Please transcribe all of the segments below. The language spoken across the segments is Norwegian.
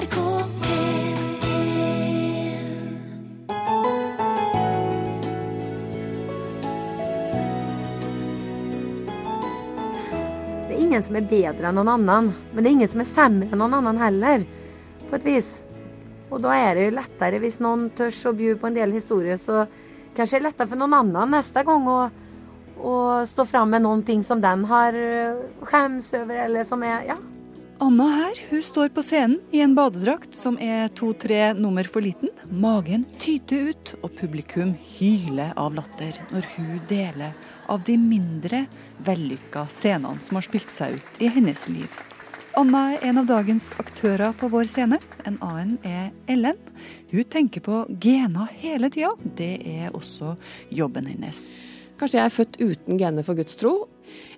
NRK P1 Det er ingen som er bedre enn noen annen, men det er ingen som er semre enn noen annen heller, på et vis. Og da er det jo lettere hvis noen tør å by på en del historier, så kanskje det er lettere for noen annen neste gang å, å stå fram med noen ting som den har øh, skjems over, eller som er Ja. Anna her, hun står på scenen i en badedrakt som er to-tre nummer for liten. Magen tyter ut, og publikum hyler av latter når hun deler av de mindre vellykka scenene som har spilt seg ut i hennes liv. Anna er en av dagens aktører på vår scene. En annen er Ellen. Hun tenker på gener hele tida. Det er også jobben hennes. Kanskje jeg er født uten gener for Guds tro.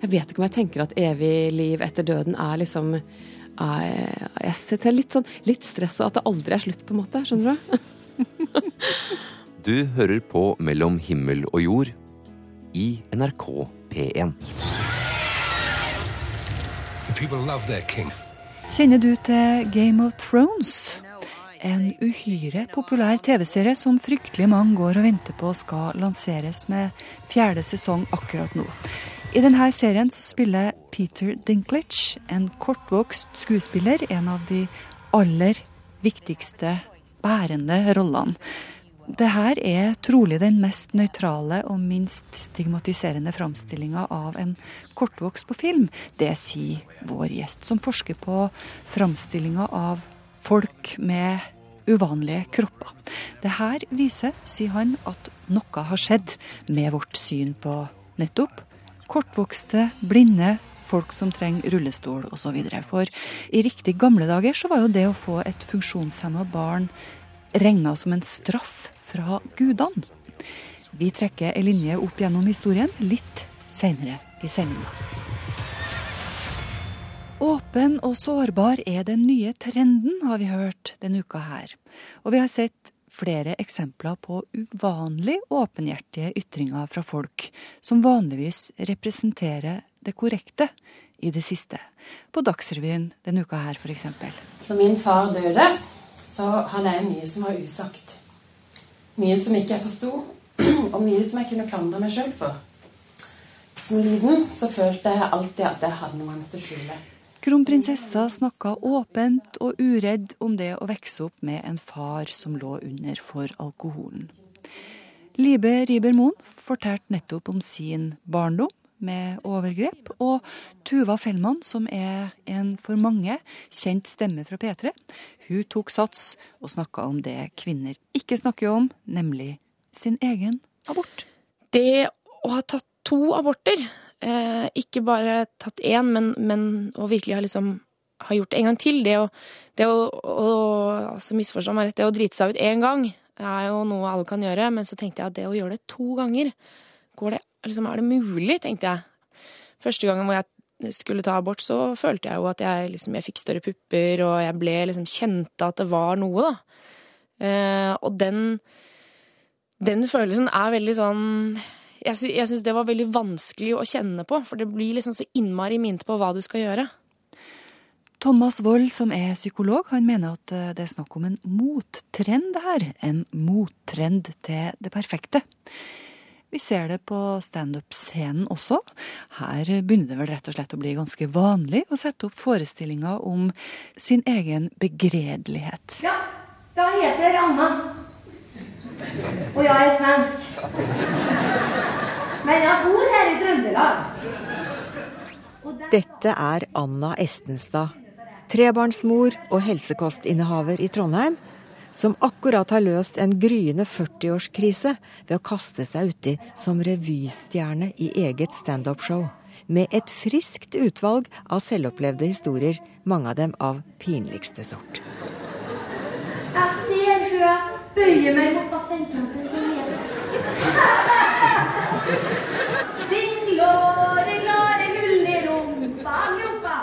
Jeg vet ikke om jeg tenker at evig liv etter døden er liksom er, Jeg setter litt sånn litt stress og at det aldri er slutt, på en måte. Skjønner du? Du hører på Mellom himmel og jord i NRK P1. The people love their king. Kjenner du til Game of Thrones? En uhyre populær TV-serie som fryktelig mange går og venter på skal lanseres med fjerde sesong akkurat nå. I denne serien så spiller Peter Dinklage, en kortvokst skuespiller, en av de aller viktigste bærende rollene. Dette er trolig den mest nøytrale og minst stigmatiserende framstillinga av en kortvokst på film. Det sier vår gjest, som forsker på framstillinga av folk med uvanlige kropper. Det her viser, sier han, at noe har skjedd med vårt syn på nettopp kortvokste, blinde, folk som trenger rullestol osv. For i riktig gamle dager så var jo det å få et funksjonshemma barn regna som en straff fra gudene. Vi trekker en linje opp gjennom historien litt seinere i sendinga. Åpen og sårbar er den nye trenden, har vi hørt denne uka her. Og vi har sett flere eksempler på uvanlig åpenhjertige ytringer fra folk som vanligvis representerer det korrekte i det siste. På Dagsrevyen denne uka her, f.eks. Når min far døde, så hadde jeg mye som var usagt. Mye som ikke jeg forsto, og mye som jeg kunne klandre meg sjøl for. Som liten så følte jeg alltid at jeg hadde noe annet å skjule. Kronprinsessa snakka åpent og uredd om det å vokse opp med en far som lå under for alkoholen. Libe Riber-Moen fortalte nettopp om sin barndom med overgrep, og Tuva Fellmann, som er en for mange kjent stemme fra P3, hun tok sats og snakka om det kvinner ikke snakker om, nemlig sin egen abort. Det å ha tatt to aborter, eh, ikke bare tatt én, men, men å virkelig ha liksom har gjort det en gang til, det å, det å, å altså misforstå meg rett, det å drite seg ut én gang er jo noe alle kan gjøre, men så tenkte jeg at det å gjøre det to ganger, det, liksom, er det mulig, tenkte jeg. Første gangen hvor jeg skulle ta abort, så følte jeg jo at jeg, liksom, jeg fikk større pupper, og jeg ble liksom kjente at det var noe, da. Eh, og den, den følelsen er veldig sånn Jeg, sy jeg syns det var veldig vanskelig å kjenne på, for det blir liksom så innmari minnet på hva du skal gjøre. Thomas Wold, som er psykolog, han mener at eh, det er snakk om en mottrend her. En mottrend til det perfekte. Vi ser det på standup-scenen også. Her begynner det vel rett og slett å bli ganske vanlig å sette opp forestillinger om sin egen begredelighet. Ja, jeg heter Anna. Og jeg er svensk. Men jeg bor her i Trøndelag. Dette er Anna Estenstad, trebarnsmor og helsekostinnehaver i Trondheim, som akkurat har løst en gryende 40-årskrise ved å kaste seg uti som revystjerne i eget standup-show, med et friskt utvalg av selvopplevde historier, mange av dem av pinligste sort. Jeg ser hun bøyer meg mig mot bassängkanten Sing låre, hull i rumpa, rumpa,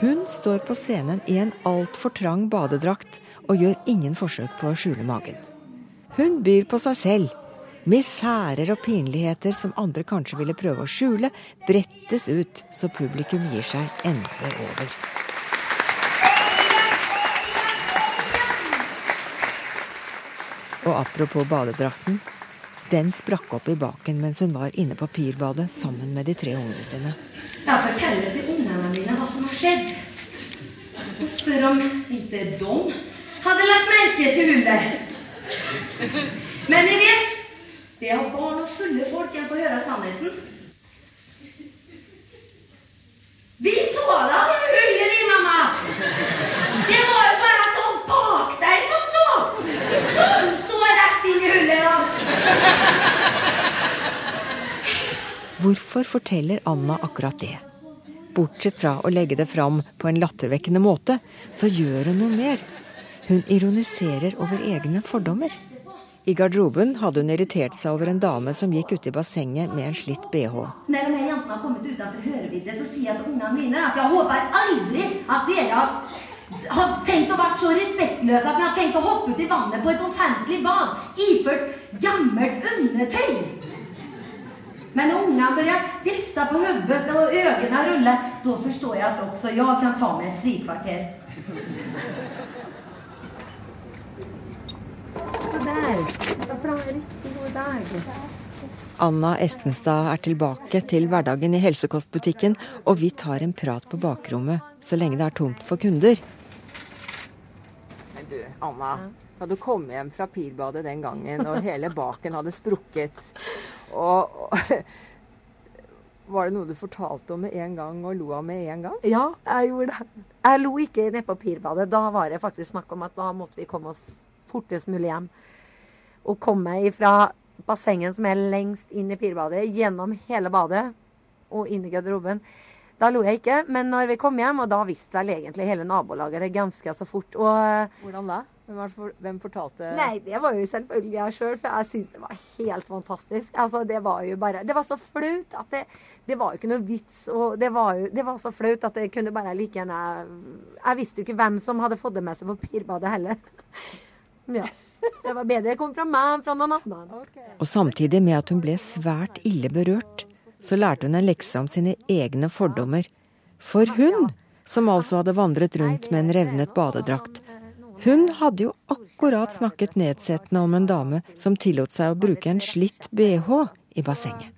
Hun står på scenen i en altfor trang badedrakt og gjør ingen forsøk på å skjule magen. Hun byr på seg selv. Misærer og pinligheter som andre kanskje ville prøve å skjule, brettes ut så publikum gir seg enda over. Og apropos badedrakten. Den sprakk opp i baken mens hun var inne på pirbadet sammen med de tre ungene sine. Jeg forteller til ungene mine hva som har skjedd. Og spør om ikke de hadde lagt merke til hullet. Men de vet, det har barn og fulle folk en får høre sannheten. Vi så da hullet, vi, mamma! Det var jo bare at de bak deg som så! De så rett inn i hullet, da! Hvorfor forteller Anna akkurat det? Bortsett fra å legge det fram på en lattervekkende måte, så gjør hun noe mer. Hun ironiserer over egne fordommer. I garderoben hadde hun irritert seg over en dame som gikk ute i bassenget med en slitt bh. Når de jentene har kommet utenfor hørevidde, så sier jeg til ungene mine at jeg håper aldri at dere har tenkt å være så respektløse at dere har tenkt å hoppe ut i vannet på et offentlig bad iført gammelt undertøy. Da forstår jeg at også jeg kan ta meg et frikvarter. Så der. Da får du ha en riktig god dag. Anna Estenstad er tilbake til hverdagen i helsekostbutikken, og vi tar en prat på bakrommet så lenge det er tomt for kunder. Men du, Anna. Da du kom hjem fra pirbadet den gangen, og hele baken hadde sprukket og, og Var det noe du fortalte om med en gang og lo av med en gang? Ja, jeg gjorde det. Jeg lo ikke nede på pirbadet. Da var det faktisk snakk om at da måtte vi komme oss fortest mulig hjem. Og komme ifra bassenget som er lengst inn i pirbadet, gjennom hele badet og inn i garderoben. Da lo jeg ikke, men når vi kom hjem, og da visste vel egentlig hele nabolaget det ganske så fort. Og Hvordan da? Hvem, var for, hvem fortalte Nei, det var jo selvfølgelig jeg sjøl, for jeg syns det var helt fantastisk. Altså, det var jo bare Det var så flaut at det, det var jo ikke noe vits. Og det var jo det var så flaut at det kunne bare like gjerne Jeg visste jo ikke hvem som hadde fått det med seg på pirbadet heller. Ja. Så det var bedre det kom fra meg enn fra noen annen. Og samtidig med at hun ble svært ille berørt, så lærte hun en lekse om sine egne fordommer. For hun, som altså hadde vandret rundt med en revnet badedrakt, hun hadde jo akkurat snakket nedsettende om en dame som tillot seg å bruke en slitt bh i bassenget.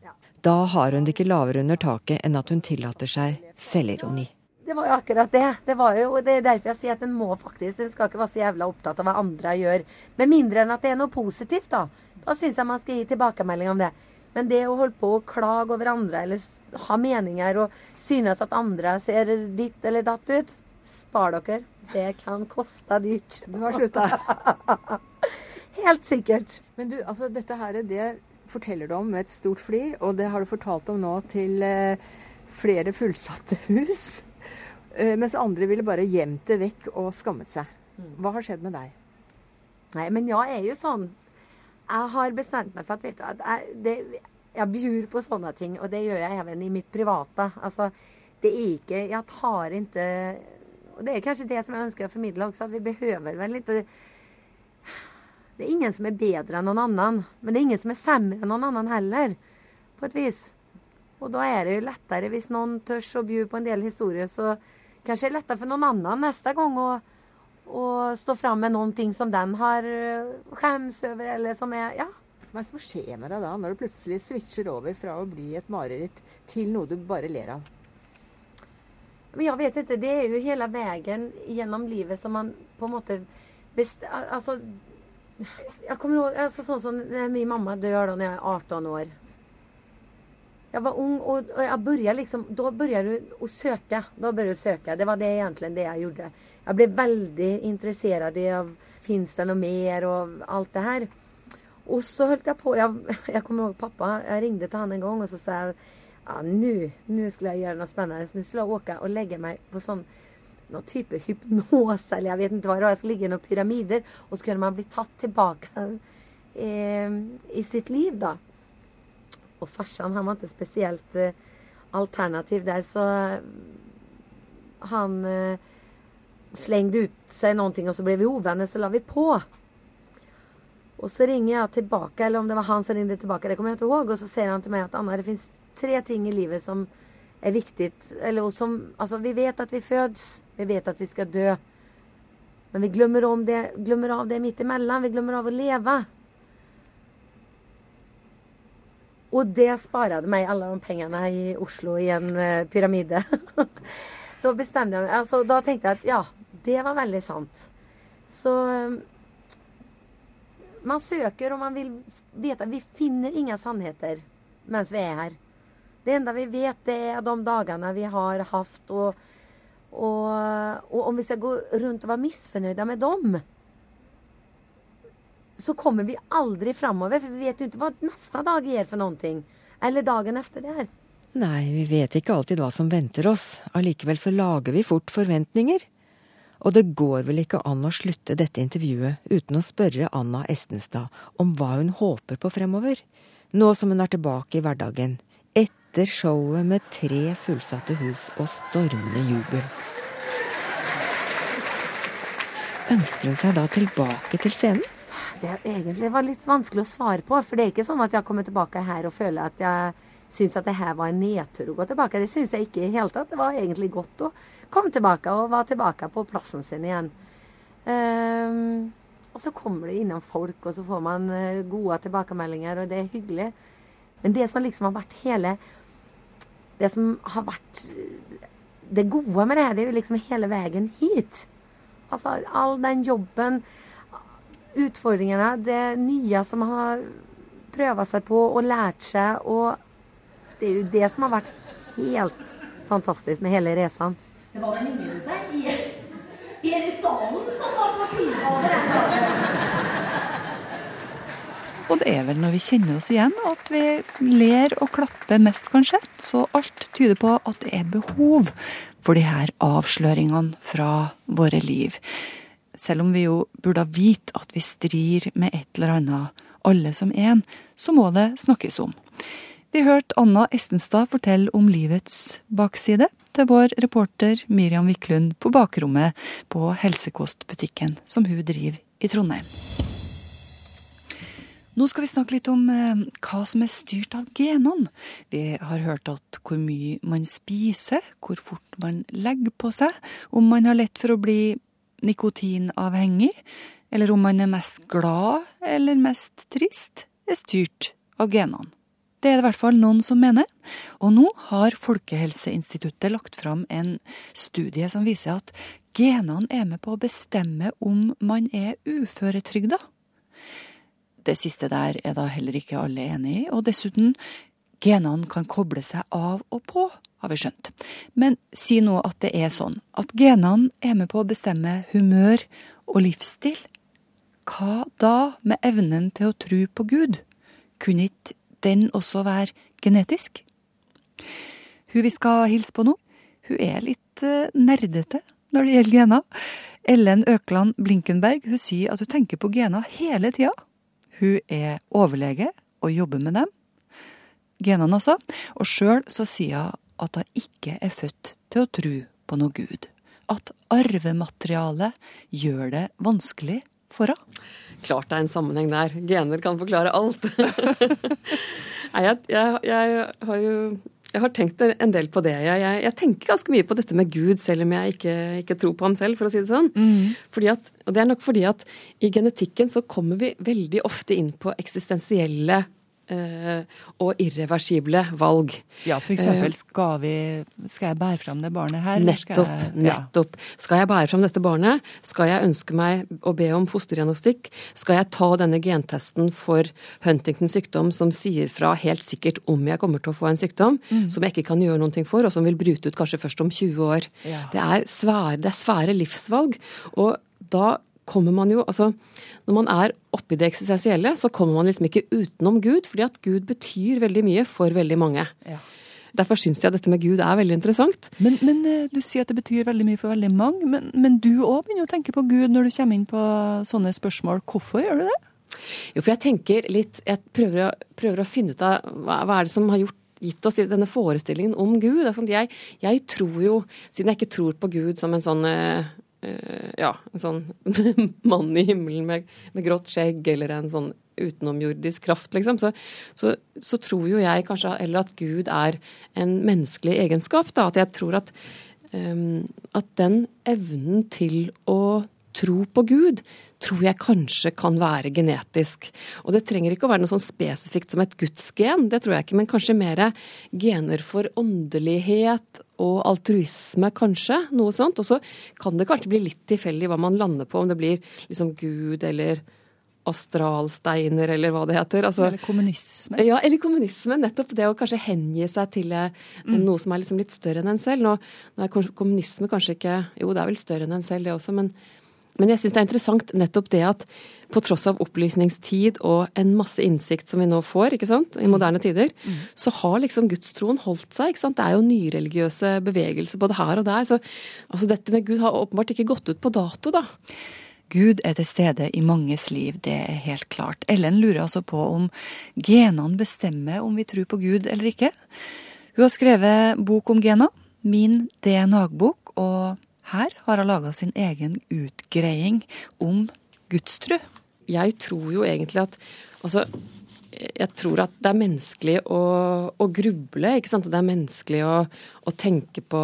Da har hun det ikke lavere under taket enn at hun tillater seg selvironi. Det var jo akkurat det. Det, jo, det er derfor jeg sier at en må faktisk En skal ikke være så jævla opptatt av hva andre gjør. Med mindre enn at det er noe positivt, da. Da syns jeg man skal gi tilbakemelding om det. Men det å holde på å klage over andre eller ha meninger og synes at andre ser ditt eller datt ut, spar dere. Det kan koste dyrt. Du har slutta. Helt sikkert. Men du, altså dette her, det forteller du om med et stort flir, og det har du fortalt om nå til eh, flere fullsatte hus. Eh, mens andre ville bare gjemt det vekk og skammet seg. Hva har skjedd med deg? Nei, men jeg er jo sånn Jeg har bestemt meg for at vet du, at jeg, det, jeg byr på sånne ting, og det gjør jeg even i mitt private. Altså, det er ikke Jeg tar ikke Og det er kanskje det som jeg ønsker å formidle også, at vi behøver vel litt Det er ingen som er bedre enn noen annen, men det er ingen som er sämre enn noen annen heller, på et vis. Og da er det jo lettere hvis noen tør å by på en del historier, så kanskje det er lettere for noen annen neste gang å å stå fram med noen ting som den har øh, skjems over, eller som er Ja. Hva er det som skjer med deg da, når du plutselig switcher over fra å bli et mareritt til noe du bare ler av? Men jeg vet ikke. Det er jo hele veien gjennom livet som man på en måte best, alltså, Altså kommer ihåg altså, sånn som når min mamma dør da når jeg er 18 år. Jeg var ung, og, og jeg liksom Da begynte du å søke. Da begynte du å søke. Det var det egentlig det jeg gjorde. Jeg ble veldig interessert i av Fins det noe mer og alt det her. Og så holdt jeg på Jeg, jeg kommer ihåg pappa. Jeg ringte til han en gang og så sa jeg ja, nå skulle jeg gjøre noe spennende. Nå skulle jeg åke og legge meg på sånn noe type hypnose, eller jeg vet ikke hva det. Jeg skulle ligge i noen pyramider, og så kunne man bli tatt tilbake eh, i sitt liv, da. Og farsan, han var ikke spesielt eh, alternativ der, så eh, han eh, slengde ut seg noe, og så ble vi uvenner, så la vi på. Og så ringer jeg tilbake, eller om det var han som ringte tilbake, det kommer jeg ikke ihåg, og så sier han til meg at Anna, det finnes tre ting i livet som er viktig Eller som Altså, vi vet at vi fødes. Vi vet at vi skal dø. Men vi glemmer, om det, glemmer av det midt imellom. Vi glemmer av å leve. Og det sparte meg alle de pengene i Oslo i en eh, pyramide. da bestemte jeg meg altså, Da tenkte jeg at ja, det var veldig sant. Så eh, man søker, og man vil vite Vi finner ingen sannheter mens vi er her. Det enda vi vet det er de dagene vi har haft og, og, og, om vi skal gå rundt og være misfornøyde med dem så kommer vi aldri framover, for vi vet jo ikke hva neste dag gjør for noe. Eller dagen etter det. her. Nei, vi vet ikke alltid hva som venter oss. Allikevel så lager vi fort forventninger. Og det går vel ikke an å slutte dette intervjuet uten å spørre Anna Estenstad om hva hun håper på fremover, nå som hun er tilbake i hverdagen, etter showet med tre fullsatte hus og stormende jubel. Ønsker hun seg da tilbake til scenen? Det egentlig var litt vanskelig å svare på. For det er ikke sånn at jeg kommer tilbake her og føler at jeg syns at det her var en nedtur å gå tilbake. Det syns jeg ikke i det hele tatt. Det var egentlig godt å komme tilbake og være tilbake på plassen sin igjen. Um, og så kommer det innom folk, og så får man eh, gode tilbakemeldinger, og det er hyggelig. Men det som liksom har vært hele Det som har vært det gode med det her, det er jo liksom hele veien hit. Altså all den jobben utfordringene, det nye som har prøvd seg på og lært seg. Og det er jo det som har vært helt fantastisk med hele reisen. Det var vel ingen der i, i salen som var på pipa den dagen. Og det er vel når vi kjenner oss igjen at vi ler og klapper mest, kanskje. Så alt tyder på at det er behov for de her avsløringene fra våre liv selv om vi jo burde vite at vi strir med et eller annet, alle som én, så må det snakkes om. Vi hørte Anna Estenstad fortelle om livets bakside til vår reporter Miriam Wiklund på bakrommet på helsekostbutikken som hun driver i Trondheim. Nå skal vi snakke litt om eh, hva som er styrt av genene. Vi har hørt at hvor mye man spiser, hvor fort man legger på seg, om man har lett for å bli nikotinavhengig, eller om man er mest glad eller mest trist, er styrt av genene. Det er det i hvert fall noen som mener. Og nå har Folkehelseinstituttet lagt fram en studie som viser at genene er med på å bestemme om man er uføretrygda. Det siste der er da heller ikke alle enig i, og dessuten, genene kan koble seg av og på har vi skjønt. Men si nå at det er sånn at genene er med på å bestemme humør og livsstil. Hva da med evnen til å tro på Gud? Kunne ikke den også være genetisk? Hun vi skal hilse på nå, hun er litt uh, nerdete når det gjelder gener. Ellen Økland Blinkenberg hun sier at hun tenker på gener hele tida. Hun er overlege og jobber med dem. Genene, altså. Og sjøl så sier hun at hun ikke er født til å tro på noe Gud. At arvematerialet gjør det vanskelig for henne. Klart det er en sammenheng der. Gener kan forklare alt. Nei, jeg, jeg, jeg, har jo jeg har tenkt en del på det. Jeg, jeg, tenker ganske mye på dette med Gud, selv om jeg ikke, ikke tror på ham selv, for å si det sånn. Mm. At, og det er nok fordi at i genetikken så kommer vi veldig ofte inn på eksistensielle og irreversible valg. Ja, eksempel uh, skal, vi, skal jeg bære fram det barnet her? Nettopp. Skal jeg, ja. nettopp. Skal jeg bære fram dette barnet? Skal jeg ønske meg å be om fosterdiagnostikk? Skal jeg ta denne gentesten for Huntingtons sykdom som sier fra helt sikkert om jeg kommer til å få en sykdom mm. som jeg ikke kan gjøre noe for, og som vil bryte ut kanskje først om 20 år? Ja. Det, er svære, det er svære livsvalg. Og da kommer man jo Altså, når man er oppi det eksistensielle, så kommer man liksom ikke utenom Gud, fordi at Gud betyr veldig mye for veldig mange. Ja. Derfor syns jeg dette med Gud er veldig interessant. Men, men, eh, du sier at det betyr veldig mye for veldig mange. Men, men du òg begynner å tenke på Gud når du kommer inn på sånne spørsmål. Hvorfor gjør du det? Jo, for jeg tenker litt Jeg prøver å, prøver å finne ut av hva, hva, er det som har gjort gitt oss denne forestillingen om Gud. Jeg, jeg, tror jo, siden jeg ikke tror på Gud som en sånn Eh, ja, en sånn mann i himmelen med, med, grått skjegg, eller en sånn utenomjordisk kraft, liksom, så, så, så, tror jo jeg kanskje heller at Gud er en menneskelig egenskap. Da. At jeg tror at, um, at den evnen til å tro på Gud tror jeg kanskje kan være genetisk. Og det trenger ikke å være noe sånn spesifikt som et gudsgen, det tror jeg ikke, men kanskje mer gener for åndelighet og altruisme, kanskje. Noe sånt. Og så kan det kanskje bli litt tilfeldig hva man lander på, om det blir liksom Gud eller astralsteiner, eller hva det heter. Altså, eller kommunisme. Ja, eller kommunisme. Nettopp det å kanskje hengi seg til eh, mm. noe som er liksom litt større enn en selv. Nå, nå er kommunisme kanskje ikke Jo, det er vel større enn en selv, det også, men men jeg syns det er interessant nettopp det at på tross av opplysningstid og en masse innsikt som vi nå får ikke sant, i mm. moderne tider, mm. så har liksom gudstroen holdt seg. ikke sant? Det er jo nyreligiøse bevegelser både her og der. Så altså dette med Gud har åpenbart ikke gått ut på dato, da. Gud er til stede i manges liv, det er helt klart. Ellen lurer altså på om genene bestemmer om vi tror på Gud eller ikke. Hun har skrevet bok om gener, min DNA-bok, og her har hun laga sin egen utgreiing om gudstru. Jeg tror jo egentlig at altså, jeg tror at det er menneskelig å, å gruble. ikke sant? Det er menneskelig å, å, tenke på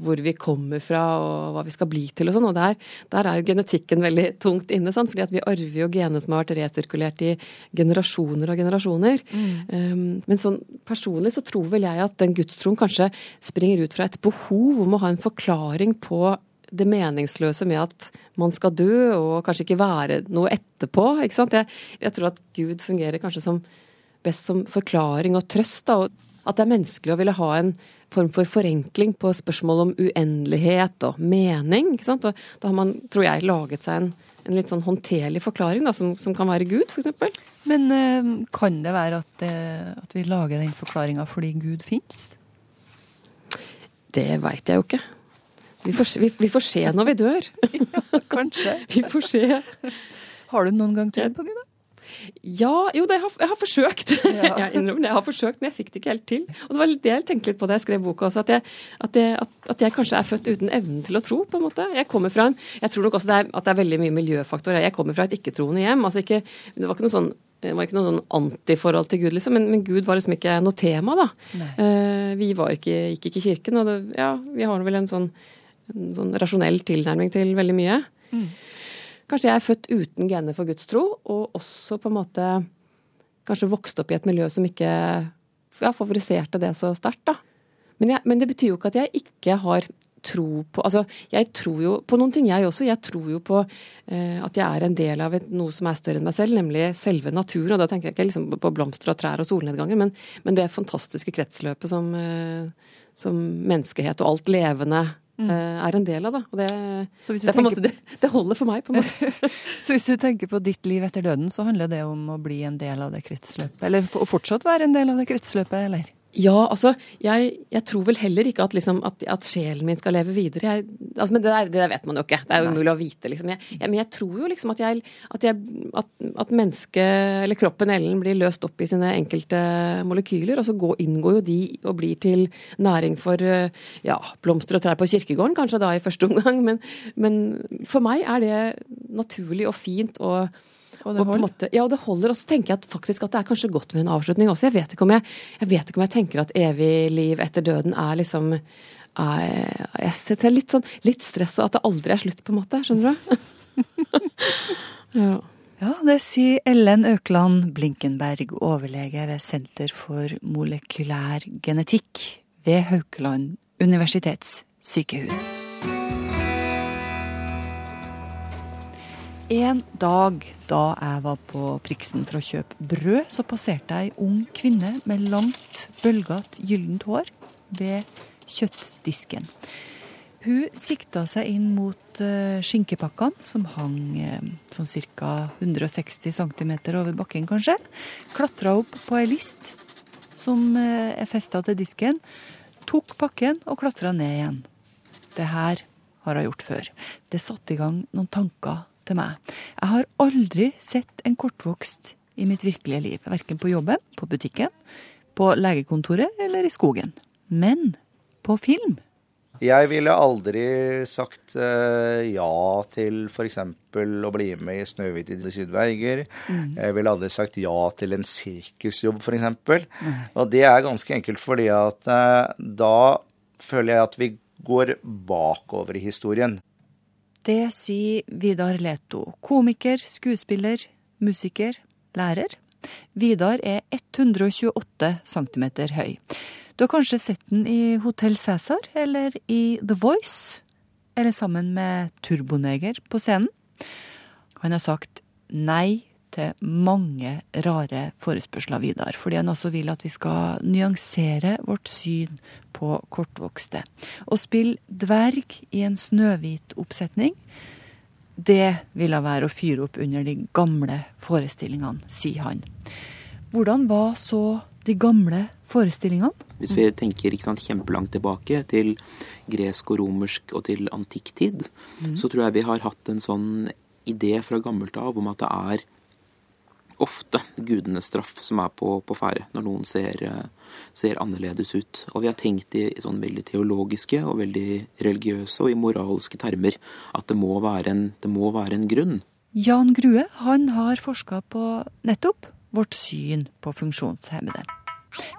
hvor vi kommer fra og hva vi skal bli til og sånn. Og der, der, er jo genetikken veldig tungt inne. sant? Fordi at vi arver jo gener som har vært resirkulert i generasjoner og generasjoner. Mm. Um, men sånn personlig så tror vel jeg at den gudstroen kanskje springer ut fra et behov om å ha en forklaring på det meningsløse med at man skal dø og kanskje ikke være noe etterpå. ikke sant? Jeg, jeg tror at Gud fungerer kanskje som best som forklaring og trøst. da, og At det er menneskelig å ville ha en form for forenkling på spørsmål om uendelighet og mening. ikke sant? Og da har man, tror jeg, laget seg en, en litt sånn håndterlig forklaring da, som, som kan være Gud, f.eks. Men øh, kan det være at, øh, at vi lager den forklaringa fordi Gud fins? Det veit jeg jo ikke. Vi får, vi, vi får, se når vi dør. Ja, kanskje. vi får se. Har du noen gang trodd på Gud, da? Ja, jo, det, jeg, har, jeg har forsøkt. Ja. jeg innrømmer det, jeg har forsøkt, men jeg fikk det ikke helt til. Og det var det jeg tenkte litt på da jeg skrev boka også, at jeg, at, jeg, at, at jeg, kanskje er født uten evnen til å tro, på en måte. Jeg kommer fra en Jeg tror nok også det er, at det er veldig mye miljøfaktorer. Jeg kommer fra et ikke-troende hjem. altså ikke, Det var ikke noe sånn det var ikke noe sånn antiforhold til Gud, liksom, men, men, Gud var liksom ikke noe tema, da. Uh, vi var ikke, gikk ikke i kirken, og det, ja, vi har vel en sånn en sånn rasjonell tilnærming til veldig mye. Mm. Kanskje jeg er født uten gener for gudstro, og også på en måte kanskje vokst opp i et miljø som ikke ja, favoriserte det så sterkt, da. Men, jeg, men, det betyr jo ikke at jeg ikke har tro på Altså, jeg tror jo på noen ting, jeg også. Jeg tror jo på eh, at jeg er en del av et, noe som er større enn meg selv, nemlig selve naturen. Og da tenker jeg ikke liksom på blomster og trær og solnedganger, men, men det fantastiske kretsløpet som, eh, som menneskehet og alt levende mm. Eh, er en del av. Da. Og det, det, på, måte, det, det, holder for meg, på en måte. så hvis du tenker på ditt liv etter døden, så handler det om å bli en del av det kretsløpet? Eller fortsatt være en del av det kretsløpet, eller? Ja, altså, jeg, jeg, tror vel heller ikke at, liksom, at, at, sjelen min skal leve videre. Jeg, altså, men det der, det der, vet man jo ikke. Det er jo umulig å vite, liksom. Jeg, men jeg tror jo liksom at, at, at mennesket, eller kroppen Ellen, blir løst opp i sine enkelte molekyler, og så går, inngår jo de og blir til næring for ja, blomster og trær på kirkegården, kanskje da i første omgang. Men, men for meg er det naturlig og fint. og og det holder? Måte, ja, og det holder. Og så tenker jeg at faktisk at det er kanskje godt med en avslutning også. Jeg vet ikke om jeg, jeg, vet ikke om jeg tenker at evig liv etter døden er liksom er, Jeg setter litt sånn litt stress og at det aldri er slutt, på en måte. Skjønner du? ja. Ja, det sier Ellen Økland Blinkenberg, overlege ved Senter for molekylær genetikk ved Haukeland universitetssykehus. En dag da jeg var på Priksen for å kjøpe brød, så passerte jeg ei ung kvinne med langt, bølgete, gyllent hår ved kjøttdisken. Hun sikta seg inn mot uh, skinkepakkene, som hang uh, sånn ca. 160 cm over bakken, kanskje. Klatra opp på ei list som uh, er festa til disken. Tok pakken og klatra ned igjen. Det her har hun gjort før. Det satte i gang noen tanker til meg. Jeg har aldri sett en kortvokst i mitt virkelige liv. Verken på jobben, på butikken, på legekontoret eller i skogen. Men på film. Jeg ville aldri sagt uh, ja til f.eks. å bli med i 'Snøhvit i de sydverger'. Mm. Jeg ville aldri sagt ja til en sirkusjobb, f.eks. Mm. Og det er ganske enkelt fordi at uh, da føler jeg at vi går bakover i historien. Det sier Vidar Leto, komiker, skuespiller, musiker, lærer. Vidar er 128 cm høy. Du har kanskje sett den i Hotell Cæsar eller i The Voice, eller sammen med Turboneger på scenen. Han har sagt nei til mange rare forespørsler, Vidar, fordi han også vil at vi skal nyansere vårt syn på kortvokste. Å spille dverg i en Snøhvit-oppsetning, det ville være å fyre opp under de gamle forestillingene, sier han. Hvordan var så de gamle forestillingene? Hvis vi tenker sant, kjempelangt tilbake til gresk og romersk og til antikktid, mm. så tror jeg vi har hatt en sånn idé fra gammelt av om at det er ofte gudenes straff som er på, på ferde når noen ser, ser, annerledes ut. Og vi har tenkt i, i sånn veldig teologiske og veldig religiøse og i moralske termer at det må være en, må være en grunn. Jan Grue han har forska på nettopp vårt syn på funksjonshemmede.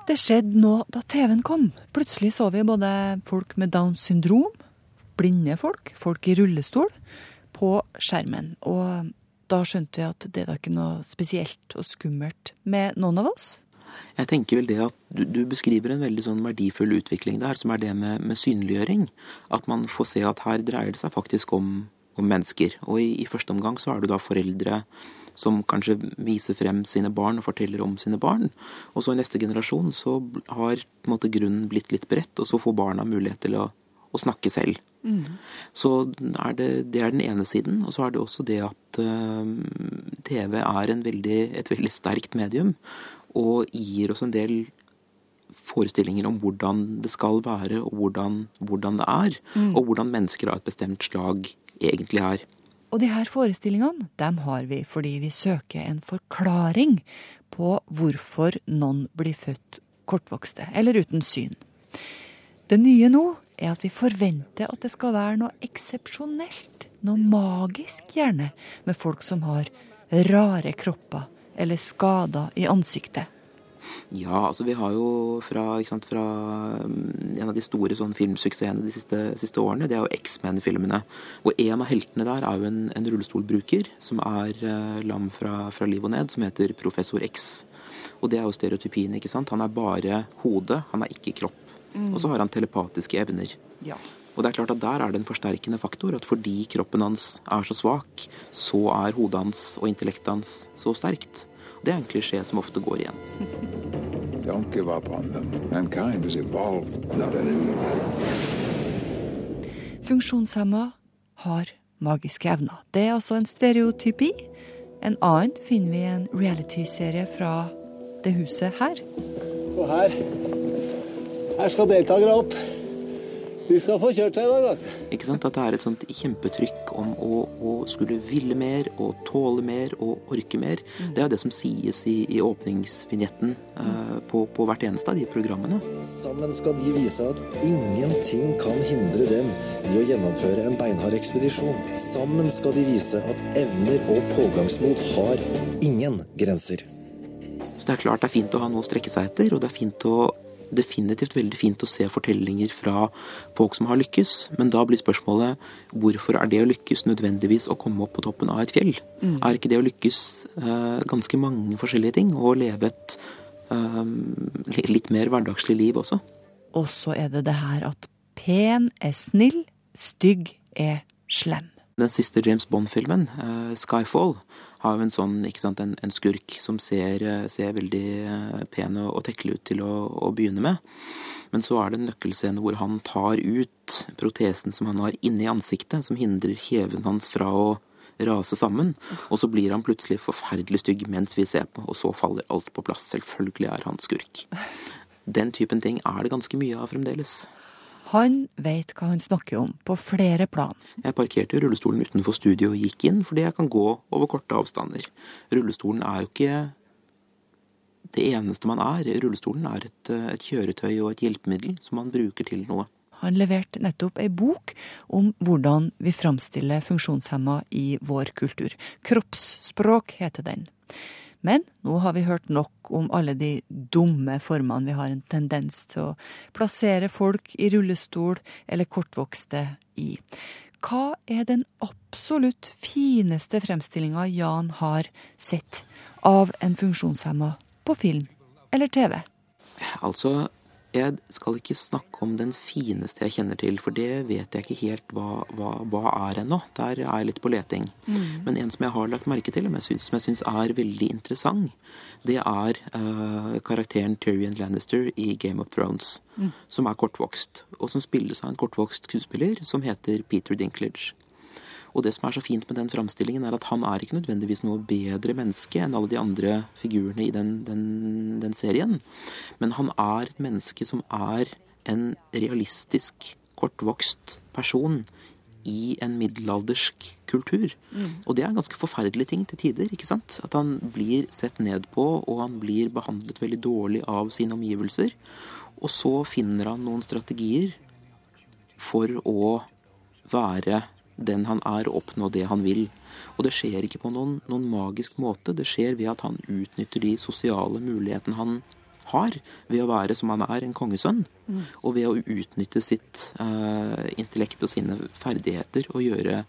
Det skjedde nå da TV-en kom. Plutselig så vi både folk med Downs syndrom, blinde folk, folk i rullestol, på skjermen. Og da skjønte vi at det var ikke noe spesielt og skummelt med noen av oss. Jeg tenker vel det at du, du beskriver en veldig sånn verdifull utvikling der, som er det med, med, synliggjøring. At man får se at her dreier det seg faktisk om, om mennesker. Og i, i, første omgang så er det da foreldre som kanskje viser frem sine barn og forteller om sine barn. Og så i neste generasjon så har måte grunnen blitt litt bredt, og så får barna mulighet til å, å snakke selv. Mm. Så er det, det, er den ene siden. Og så er det også det at uh, TV er veldig, et veldig sterkt medium og gir oss en del forestillinger om hvordan det skal være, og hvordan, hvordan det er. Mm. Og hvordan mennesker av et bestemt slag egentlig er. Og de her forestillingene dem har vi fordi vi søker en forklaring på hvorfor noen blir født kortvokste eller uten syn. Det nye nå er at vi forventer at det skal være noe eksepsjonelt, noe magisk gjerne, med folk som har rare kropper eller skader i ansiktet. Ja, altså vi har jo fra, sant, fra mm, en av de store sånn filmsuksessene de siste, siste, årene, det er jo X-Men-filmene. Og en av heltene der er jo en, en rullestolbruker som er uh, lam fra, fra liv og ned, som heter Professor X. Og det er jo stereotypien, ikke sant. Han er bare hodet, han er ikke kropp. Mm. Og så har han telepatiske evner. Ja. Og det er klart at der er det en forsterkende faktor. At fordi kroppen hans er så svak, så er hodet hans og intellektet hans så sterkt. Det er en klisjé som ofte går igjen. Don't give up on them. Mankind has evolved, not Funksjonshemma har magiske evner. Det er altså en stereotypi. En annen finner vi i en realityserie fra det huset her. Og her her skal deltakere opp. De skal få kjørt seg i dag, altså. Ikke sant? At det er et sånt kjempetrykk om å, å skulle ville mer og tåle mer og orke mer. Mm. Det er jo det som sies i, i åpningsvinjetten uh, på, på, hvert eneste av de programmene. Sammen skal de vise at ingenting kan hindre dem i å gjennomføre en beinhard ekspedisjon. Sammen skal de vise at evner og pågangsmot har ingen grenser. Så det er klart det er fint å ha noe å strekke seg etter, og det er fint å definitivt veldig fint å se fortellinger fra folk som har lykkes, men da blir spørsmålet hvorfor er det å lykkes nødvendigvis å komme opp på toppen av et fjell? Mm. Er ikke det å lykkes uh, ganske mange forskjellige ting, og leve et uh, litt mer hverdagslig liv også? Og så er det det her at pen er snill, stygg er slem. Den siste James Bond-filmen, uh, 'Skyfall', har jo en sånn, ikke sant, en, en skurk som ser, eh, ser veldig eh, pen og, og tekle ut til å, å, begynne med. Men så er det en nøkkelscene hvor han tar ut protesen som han har inni ansiktet, som hindrer kjeven hans fra å rase sammen. Og så blir han plutselig forferdelig stygg mens vi ser på, og så faller alt på plass. Selvfølgelig er han skurk. Den typen ting er det ganske mye av fremdeles. Han veit hva han snakker om, på flere plan. Jeg parkerte rullestolen utenfor studio og gikk inn, fordi jeg kan gå over korte avstander. Rullestolen er jo ikke det eneste man er. Rullestolen er et, et kjøretøy og et hjelpemiddel som man bruker til noe. Han leverte nettopp ei bok om hvordan vi framstiller funksjonshemma i vår kultur. Kroppsspråk heter den. Men nå har vi hørt nok om alle de dumme formene vi har en tendens til å plassere folk i rullestol eller kortvokste i. Hva er den absolutt fineste fremstillinga Jan har sett av en funksjonshemma på film eller TV? Altså, jeg skal ikke snakke om den fineste jeg kjenner til, for det vet jeg ikke helt hva, hva, hva er ennå. Der er jeg litt på leting. Mm. Men en som jeg har lagt merke til, syns, som jeg syns er veldig interessant, det er uh, karakteren Tyrion Lannister i Game of Thrones. Mm. Som er kortvokst, og som spilles av en kortvokst skuespiller som heter Peter Dinklage. Og det som er så fint med den framstillingen, er at han er ikke nødvendigvis noe bedre menneske enn alle de andre figurene i den, den, den serien. Men han er et menneske som er en realistisk, kortvokst person i en middelaldersk kultur. Mm. Og det er en ganske forferdelig ting til tider. ikke sant? At han blir sett ned på, og han blir behandlet veldig dårlig av sine omgivelser. Og så finner han noen strategier for å være den han er, oppnå det han vil. Og det skjer ikke på noen, noen magisk måte. Det skjer ved at han utnytter de sosiale mulighetene han har, ved å være som han er, en kongesønn. Mm. Og ved å utnytte sitt uh, intellekt og sine ferdigheter og gjøre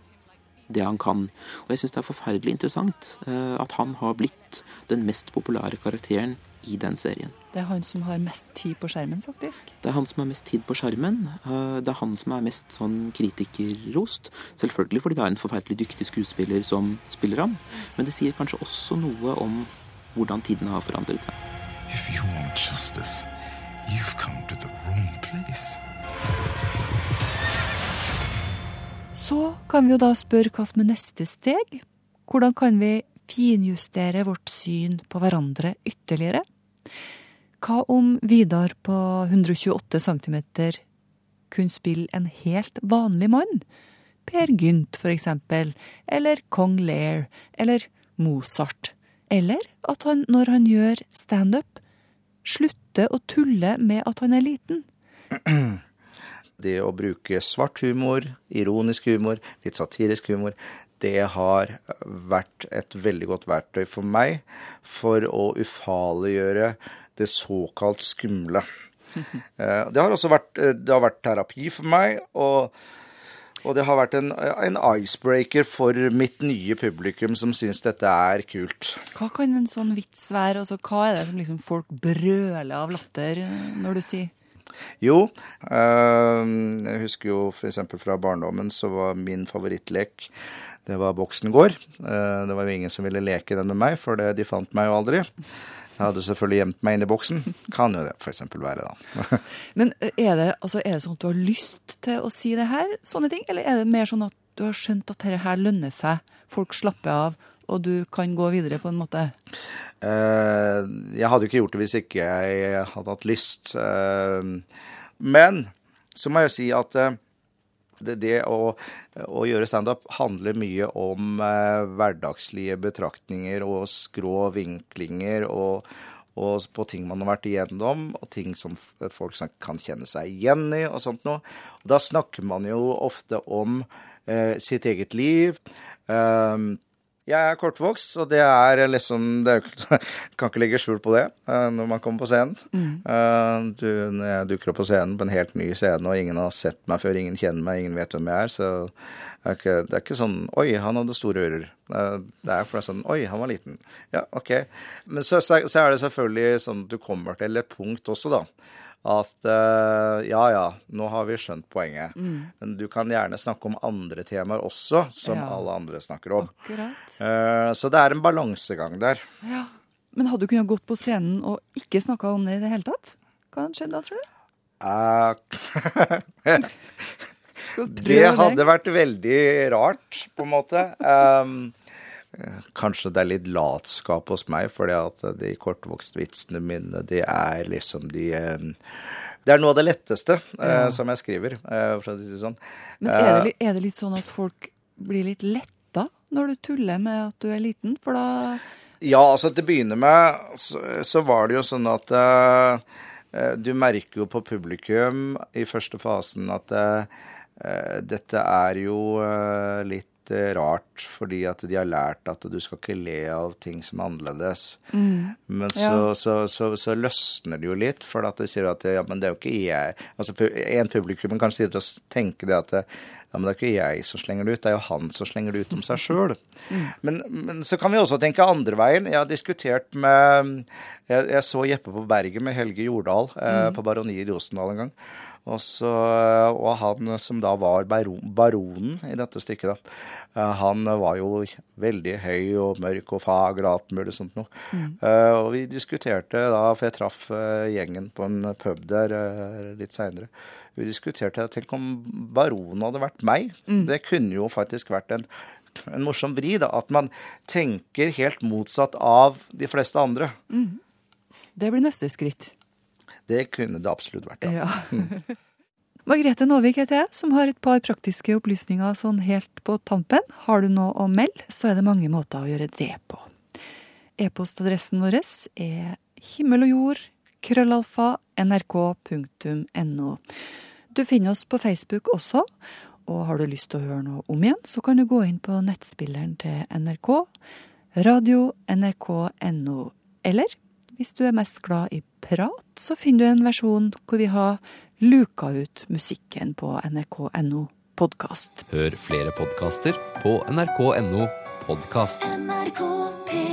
det han kan. Og jeg syns det er forferdelig interessant uh, at han har blitt den mest populære karakteren i den serien. Det er han som har mest tid på skjermen, faktisk. Det er han som har mest tid på skjermen. Eh, Det er han som er mest sånn kritikerrost. Selvfølgelig fordi det er en forferdelig dyktig skuespiller som spiller ham, men det sier kanskje også noe om hvordan tidene har forandret seg. If you want justice, you've come to the wrong place. Så kan vi jo da spørre hva som er neste steg. Hvordan kan vi finjustere vårt syn på hverandre ytterligere? Hva om Vidar på 128 cm kunne spille en helt vanlig mann? Per Gynt, for eksempel, eller Kong Lear, eller Mozart. Eller at han, når han gjør standup, slutter å tulle med at han er liten. Det å bruke svart humor, ironisk humor, litt satirisk humor, det har vært et veldig godt verktøy for meg for å ufarliggjøre det såkalt skumle. Eh, Det har også vært, eh, det har vært terapi for meg, og, og det har vært en, en icebreaker for mitt nye publikum som syns dette er kult. Hva kan en sånn vits være? Altså, hva er det som liksom folk brøler av latter eh, når du sier Jo, jeg husker jo f.eks. fra barndommen så var min favorittlek det var Boksen gård. Eh, det var jo ingen som ville leke den med meg, for det, de fant meg jo aldri. Jeg hadde selvfølgelig gjemt meg inn i boksen. Kan jo det f.eks. være, da. Men eh, er det, altså, er det sånn at du har lyst til å si det her, sånne ting? Eller er det mer sånn at du har skjønt at dette her lønner seg, folk slapper av, og du kan gå videre på en måte? Eh, jeg hadde jo ikke gjort det hvis ikke jeg hadde hatt lyst. Men så må jeg jo si at det, det å, å gjøre standup handler mye om eh, hverdagslige betraktninger og skrå vinklinger og, og på ting man har vært igjennom, og ting som folk kan kjenne seg igjen i og sånt noe. Og da snakker man jo ofte om eh, sitt eget liv. Eh, jeg er kortvokst, og det er liksom det er, Kan ikke legge skjul på det eh, når man kommer på scenen. Mm. Eh, du, når jeg dukker opp på scenen på en helt ny scene, og ingen har sett meg før, ingen kjenner meg, ingen vet hvem jeg er, så det er ikke, det er ikke sånn Oi, han hadde store ører. Eh, Det er for sånn Oi, han var liten. Ja, OK. Men så, så så er det selvfølgelig sånn at du kommer til et punkt også, da. At eh, ja ja, nå har vi skjønt poenget. Mm. Men du kan gjerne snakke om andre temaer også, som Ja. alle andre snakker om. Akkurat. Eh, så det er en balansegang der. Ja. Men hadde du kunnet gått på scenen og ikke snakka om det i det hele tatt? Hva hadde skjedd da, tror du? Uh, det hadde vært veldig rart, på en måte. Um, kanskje det er litt latskap hos meg, fordi at de kortvokst-vitsene mine, de er liksom de um, Det er noe av det letteste eh, Ja. som jeg skriver, eh, for å si det sånn. Men er det, Eh, er det litt sånn at folk blir litt letta når du tuller med at du er liten? For da Ja, altså til å begynne med så, så var det jo sånn at eh, eh, du merker jo på publikum i første fasen at eh, eh, dette er jo eh, litt rart, fordi at de har lært at du skal ikke le av ting som er annerledes. Mm. Men så, Ja. så, så, så løsner det jo litt, for at de sier at ja, men det er jo ikke jeg Altså En publikum kan sitte og s- tenke det at det, ja, men det er ikke jeg som slenger det ut, det er jo han som slenger det ut om seg sjøl. Men, men så kan vi også tenke andre veien. Jeg har diskutert med Jeg, jeg så Jeppe på Berget med Helge Jordal eh, Mm. på Baroniet i Rosendal en gang. Og, så, og han som da var baron, baronen i dette stykket, da, eh, han var jo veldig høy og mørk og fager og alt mulig sånt noe. Mm. Uh, og vi diskuterte da, for jeg traff eh, gjengen på en pub der litt seinere. Vi diskuterte tenk om baronen hadde vært meg. Mm. Det kunne jo faktisk vært en, en morsom vri, da. At man tenker helt motsatt av de fleste andre. Mm. Det blir neste skritt. Det kunne det absolutt vært, ja. Ja. Margrethe Nåvik heter jeg, som har et par praktiske opplysninger sånn helt på tampen. Har du noe å melde, så er det mange måter å gjøre det på. E-postadressen vår er himmel og jord, krøllalfa, nrk.no. Du finner oss på Facebook også, og har du lyst til å høre noe om igjen, så kan du gå inn på nettspilleren til NRK, radio nrk.no, eller hvis du er mest glad i prat, så finner du en versjon hvor vi har luka ut musikken på nrk.no podkast. Hør flere podkaster på nrk.no podkast. NRK P1